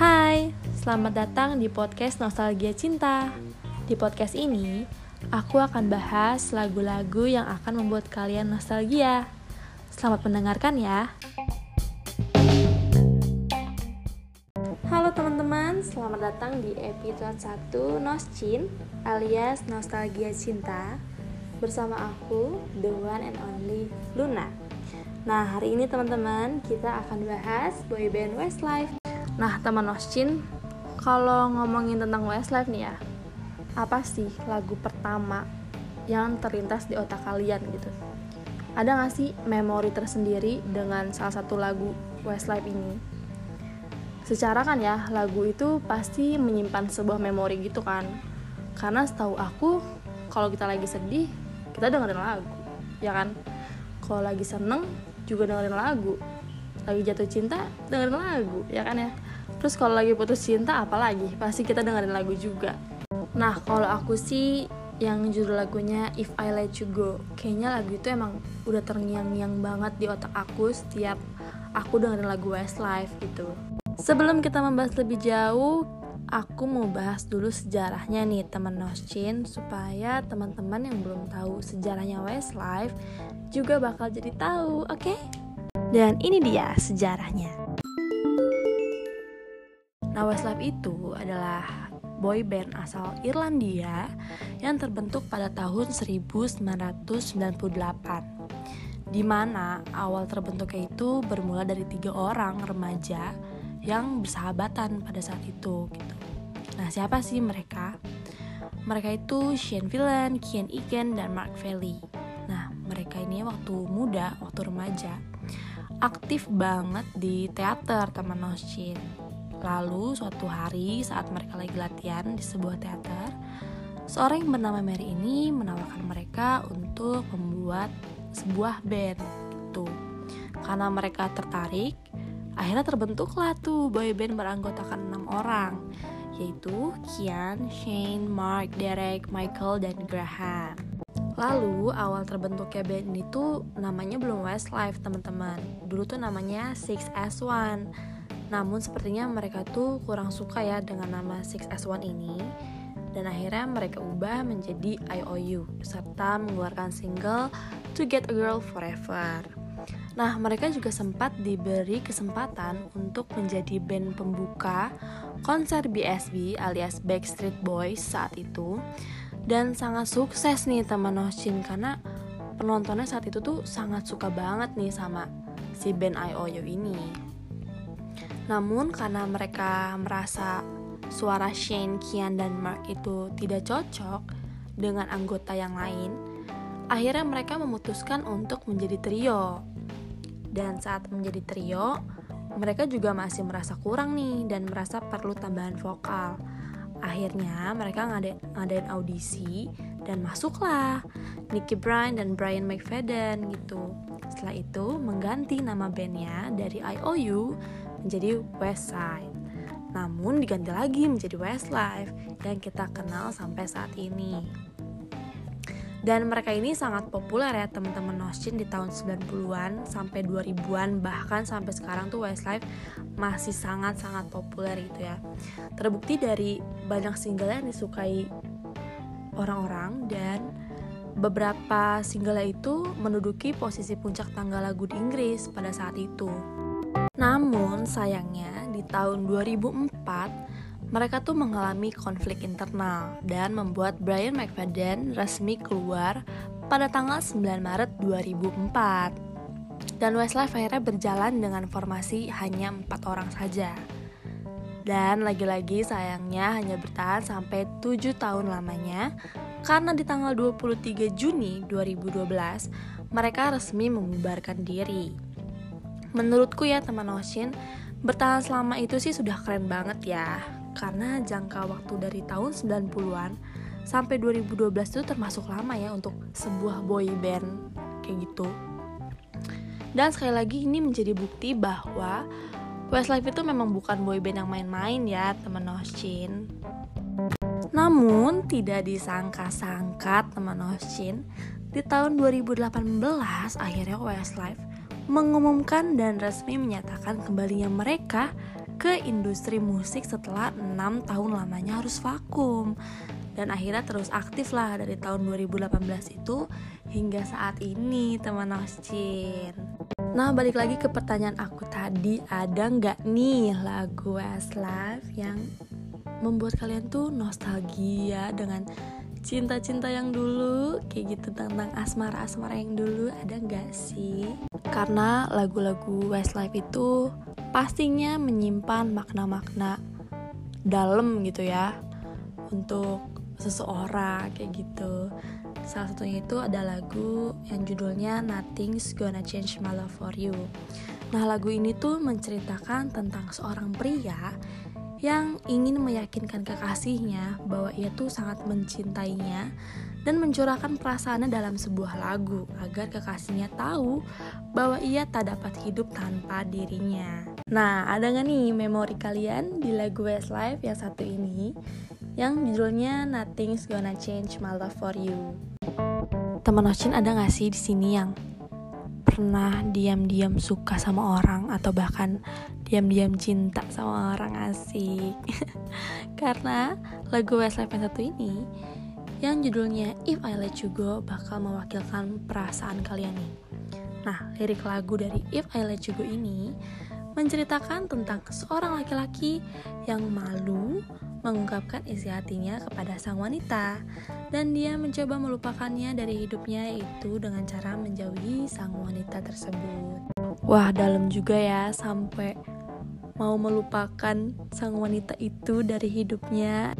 Hai, selamat datang di podcast Nostalgia Cinta. Di podcast ini, aku akan bahas lagu-lagu yang akan membuat kalian nostalgia. Selamat mendengarkan ya. Halo teman-teman, selamat datang di episode 1 Noscin alias Nostalgia Cinta bersama aku, the one and only Luna. Nah, hari ini teman-teman, kita akan bahas boyband Westlife. Nah, teman Noscin, kalau ngomongin tentang Westlife nih ya, apa sih lagu pertama yang terlintas di otak kalian gitu? Ada gak sih memori tersendiri dengan salah satu lagu Westlife ini? Secara kan ya, lagu itu pasti menyimpan sebuah memori gitu kan. Karena setahu aku, kalau kita lagi sedih, kita dengerin lagu, ya kan? Kalau lagi seneng, juga dengerin lagu. Lagi jatuh cinta dengerin lagu ya kan ya? Terus kalau lagi putus cinta apalagi pasti kita dengerin lagu juga. Nah kalau aku sih yang judul lagunya If I Let You Go kayaknya lagu itu emang udah terngiang-ngiang banget di otak aku setiap aku dengerin lagu Westlife gitu. Sebelum kita membahas lebih jauh aku mau bahas dulu sejarahnya nih teman Noscin supaya teman-teman yang belum tahu sejarahnya Westlife juga bakal jadi tahu, oke? Okay? Dan ini dia sejarahnya. Nah, Westlife itu adalah boy band asal Irlandia yang terbentuk pada tahun 1998 di mana awal terbentuknya itu bermula dari tiga orang remaja yang bersahabatan pada saat itu gitu. Nah siapa sih mereka? Mereka itu Shane Villan, Kian Egan, dan Mark Valley mereka ini waktu muda, waktu remaja, aktif banget di teater Taman Noscin. Lalu suatu hari saat mereka lagi latihan di sebuah teater, seorang yang bernama Mary ini menawarkan mereka untuk membuat sebuah band tuh. Karena mereka tertarik, akhirnya terbentuklah tuh boy band beranggotakan enam orang, yaitu Kian, Shane, Mark, Derek, Michael, dan Graham. Lalu awal terbentuknya band ini tuh namanya belum Westlife teman-teman. Dulu tuh namanya Six s 1 Namun sepertinya mereka tuh kurang suka ya dengan nama Six s 1 ini dan akhirnya mereka ubah menjadi IOU serta mengeluarkan single To Get a Girl Forever. Nah, mereka juga sempat diberi kesempatan untuk menjadi band pembuka konser BSB alias Backstreet Boys saat itu dan sangat sukses nih teman Noshin karena penontonnya saat itu tuh sangat suka banget nih sama si band IOU ini. Namun karena mereka merasa suara Shane, Kian, dan Mark itu tidak cocok dengan anggota yang lain, akhirnya mereka memutuskan untuk menjadi trio. Dan saat menjadi trio, mereka juga masih merasa kurang nih dan merasa perlu tambahan vokal Akhirnya mereka ngadain, ngadain audisi dan masuklah Nicky Bryan dan Brian McFadden gitu. Setelah itu mengganti nama bandnya dari IOU menjadi Westside. Namun diganti lagi menjadi Westlife yang kita kenal sampai saat ini. Dan mereka ini sangat populer ya teman-teman Noshin di tahun 90-an sampai 2000-an bahkan sampai sekarang tuh Westlife masih sangat-sangat populer gitu ya. Terbukti dari banyak single yang disukai orang-orang dan beberapa single itu menduduki posisi puncak tangga lagu di Inggris pada saat itu. Namun sayangnya di tahun 2004 mereka tuh mengalami konflik internal dan membuat Brian McFadden resmi keluar pada tanggal 9 Maret 2004. Dan Westlife akhirnya berjalan dengan formasi hanya empat orang saja. Dan lagi-lagi sayangnya hanya bertahan sampai 7 tahun lamanya karena di tanggal 23 Juni 2012 mereka resmi membubarkan diri. Menurutku ya teman Ocean, bertahan selama itu sih sudah keren banget ya karena jangka waktu dari tahun 90-an sampai 2012 itu termasuk lama ya untuk sebuah boy band kayak gitu. Dan sekali lagi ini menjadi bukti bahwa Westlife itu memang bukan boy band yang main-main ya teman Noshin. Namun tidak disangka-sangka teman Noshin di tahun 2018 akhirnya Westlife mengumumkan dan resmi menyatakan kembalinya mereka ke industri musik setelah enam tahun lamanya harus vakum dan akhirnya terus aktif lah dari tahun 2018 itu hingga saat ini teman Oscin Nah balik lagi ke pertanyaan aku tadi ada nggak nih lagu Westlife yang membuat kalian tuh nostalgia dengan cinta-cinta yang dulu kayak gitu tentang asmara-asmara yang dulu ada nggak sih? Karena lagu-lagu Westlife itu pastinya menyimpan makna-makna dalam gitu ya untuk seseorang kayak gitu. Salah satunya itu ada lagu yang judulnya Nothing's Gonna Change My Love For You. Nah lagu ini tuh menceritakan tentang seorang pria yang ingin meyakinkan kekasihnya bahwa ia tuh sangat mencintainya dan mencurahkan perasaannya dalam sebuah lagu agar kekasihnya tahu bahwa ia tak dapat hidup tanpa dirinya. Nah, ada nggak nih memori kalian di lagu Westlife yang satu ini yang judulnya Nothing's Gonna Change My Love For You? Teman Ocin ada nggak sih di sini yang pernah diam-diam suka sama orang atau bahkan diam-diam cinta sama orang asik karena lagu Westlife yang satu ini yang judulnya If I Let You Go bakal mewakilkan perasaan kalian nih nah lirik lagu dari If I Let You Go ini menceritakan tentang seorang laki-laki yang malu mengungkapkan isi hatinya kepada sang wanita dan dia mencoba melupakannya dari hidupnya itu dengan cara menjauhi sang wanita tersebut. Wah, dalam juga ya sampai mau melupakan sang wanita itu dari hidupnya.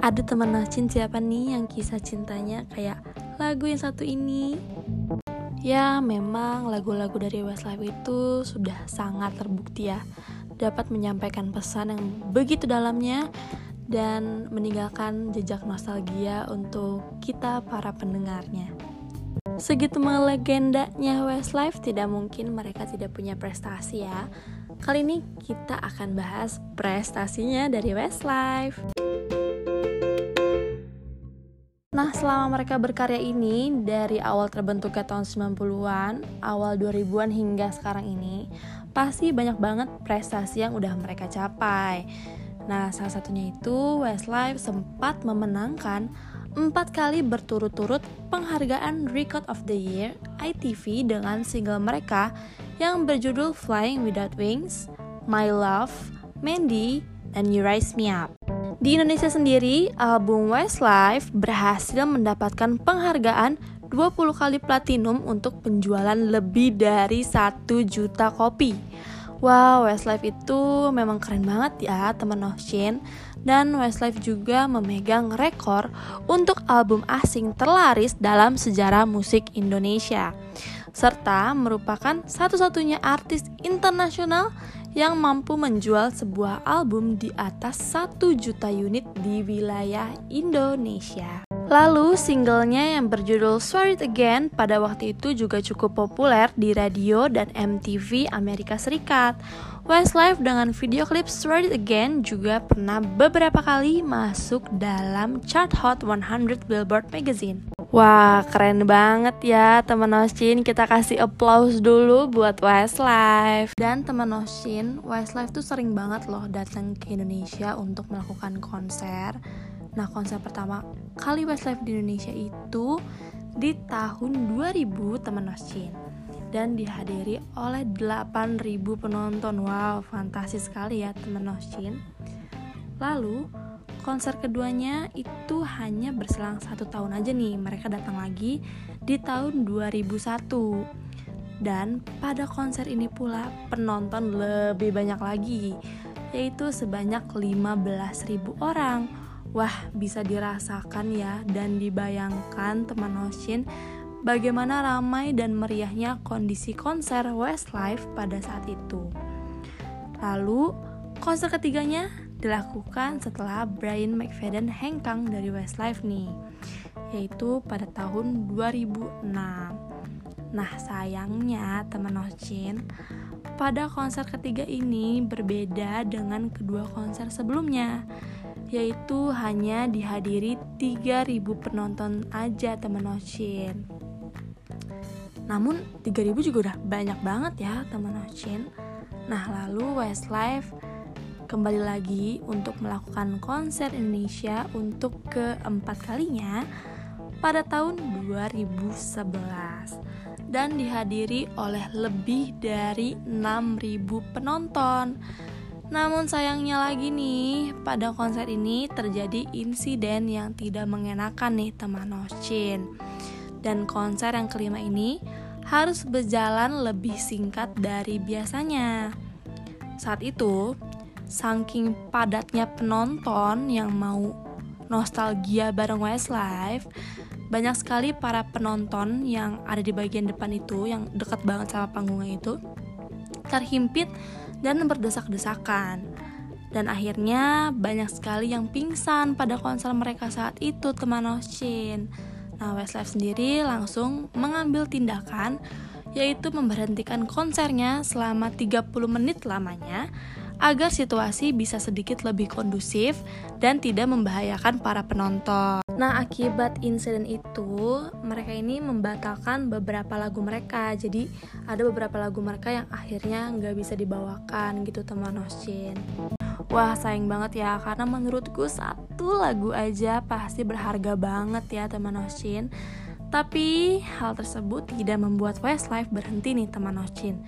Ada teman Nacin siapa nih yang kisah cintanya kayak lagu yang satu ini? Ya, memang lagu-lagu dari Westlife itu sudah sangat terbukti ya dapat menyampaikan pesan yang begitu dalamnya dan meninggalkan jejak nostalgia untuk kita para pendengarnya. Segitu melegendanya Westlife, tidak mungkin mereka tidak punya prestasi ya. Kali ini kita akan bahas prestasinya dari Westlife. Nah, selama mereka berkarya ini dari awal terbentuknya tahun 90-an, awal 2000-an hingga sekarang ini, pasti banyak banget prestasi yang udah mereka capai. Nah, salah satunya itu Westlife sempat memenangkan empat kali berturut-turut penghargaan Record of the Year ITV dengan single mereka yang berjudul Flying Without Wings, My Love, Mandy, dan You Rise Me Up. Di Indonesia sendiri, album Westlife berhasil mendapatkan penghargaan 20 kali platinum untuk penjualan lebih dari 1 juta kopi. Wow, Westlife itu memang keren banget ya teman Oshin Dan Westlife juga memegang rekor untuk album asing terlaris dalam sejarah musik Indonesia Serta merupakan satu-satunya artis internasional yang mampu menjual sebuah album di atas 1 juta unit di wilayah Indonesia Lalu singlenya yang berjudul Swear It Again pada waktu itu juga cukup populer di radio dan MTV Amerika Serikat. Westlife dengan video klip Swear It Again juga pernah beberapa kali masuk dalam chart Hot 100 Billboard Magazine. Wah, keren banget ya teman Oshin. Kita kasih applause dulu buat Westlife. Dan teman Oshin, Westlife tuh sering banget loh datang ke Indonesia untuk melakukan konser Nah, konser pertama kali Westlife di Indonesia itu di tahun 2000 teman Noscin dan dihadiri oleh 8000 penonton. Wow, fantastis sekali ya teman Noscin. Lalu konser keduanya itu hanya berselang satu tahun aja nih mereka datang lagi di tahun 2001 dan pada konser ini pula penonton lebih banyak lagi yaitu sebanyak 15.000 orang Wah, bisa dirasakan ya dan dibayangkan teman Hoshin bagaimana ramai dan meriahnya kondisi konser Westlife pada saat itu. Lalu, konser ketiganya dilakukan setelah Brian McFadden hengkang dari Westlife nih, yaitu pada tahun 2006. Nah, sayangnya teman Hoshin, pada konser ketiga ini berbeda dengan kedua konser sebelumnya yaitu hanya dihadiri 3000 penonton aja teman Oshin. Namun 3000 juga udah banyak banget ya teman Ocin. Nah lalu Westlife kembali lagi untuk melakukan konser Indonesia untuk keempat kalinya pada tahun 2011 dan dihadiri oleh lebih dari 6000 penonton. Namun sayangnya lagi nih, pada konser ini terjadi insiden yang tidak mengenakan nih teman Ocin. Dan konser yang kelima ini harus berjalan lebih singkat dari biasanya. Saat itu, saking padatnya penonton yang mau nostalgia bareng Westlife, banyak sekali para penonton yang ada di bagian depan itu yang dekat banget sama panggungnya itu terhimpit dan berdesak-desakan. Dan akhirnya banyak sekali yang pingsan pada konser mereka saat itu teman Oshin. Nah Westlife sendiri langsung mengambil tindakan yaitu memberhentikan konsernya selama 30 menit lamanya agar situasi bisa sedikit lebih kondusif dan tidak membahayakan para penonton. Nah, akibat insiden itu, mereka ini membatalkan beberapa lagu mereka. Jadi, ada beberapa lagu mereka yang akhirnya nggak bisa dibawakan gitu, teman Oshin. Wah, sayang banget ya, karena menurutku satu lagu aja pasti berharga banget ya, teman Oshin. Tapi, hal tersebut tidak membuat Westlife berhenti nih, teman Oshin.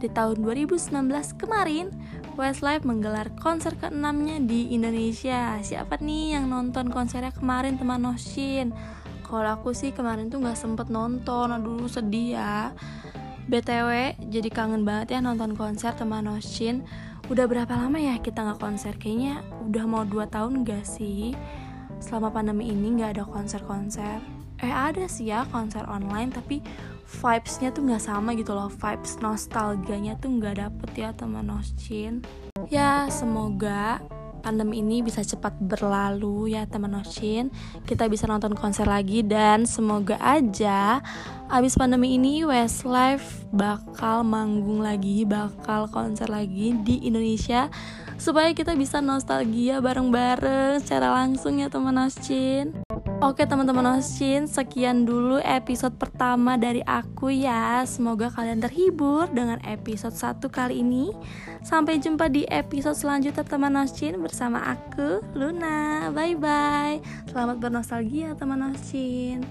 Di tahun 2019 kemarin, Westlife menggelar konser ke-6-nya di Indonesia. Siapa nih yang nonton konsernya kemarin teman Noshin? Kalau aku sih kemarin tuh nggak sempet nonton, aduh sedih ya. BTW, jadi kangen banget ya nonton konser teman Noshin. Udah berapa lama ya kita nggak konser? Kayaknya udah mau 2 tahun gak sih? Selama pandemi ini nggak ada konser-konser. Eh ada sih ya konser online tapi vibesnya tuh nggak sama gitu loh. Vibes nostalgianya tuh nggak dapet ya teman Noshin ya semoga pandemi ini bisa cepat berlalu ya teman Noshin kita bisa nonton konser lagi dan semoga aja abis pandemi ini Westlife bakal manggung lagi bakal konser lagi di Indonesia. Supaya kita bisa nostalgia bareng-bareng secara langsung ya teman Noshin Oke teman-teman Oshin, sekian dulu episode pertama dari aku ya. Semoga kalian terhibur dengan episode satu kali ini. Sampai jumpa di episode selanjutnya teman Oshin bersama aku, Luna. Bye-bye. Selamat bernostalgia teman Oshin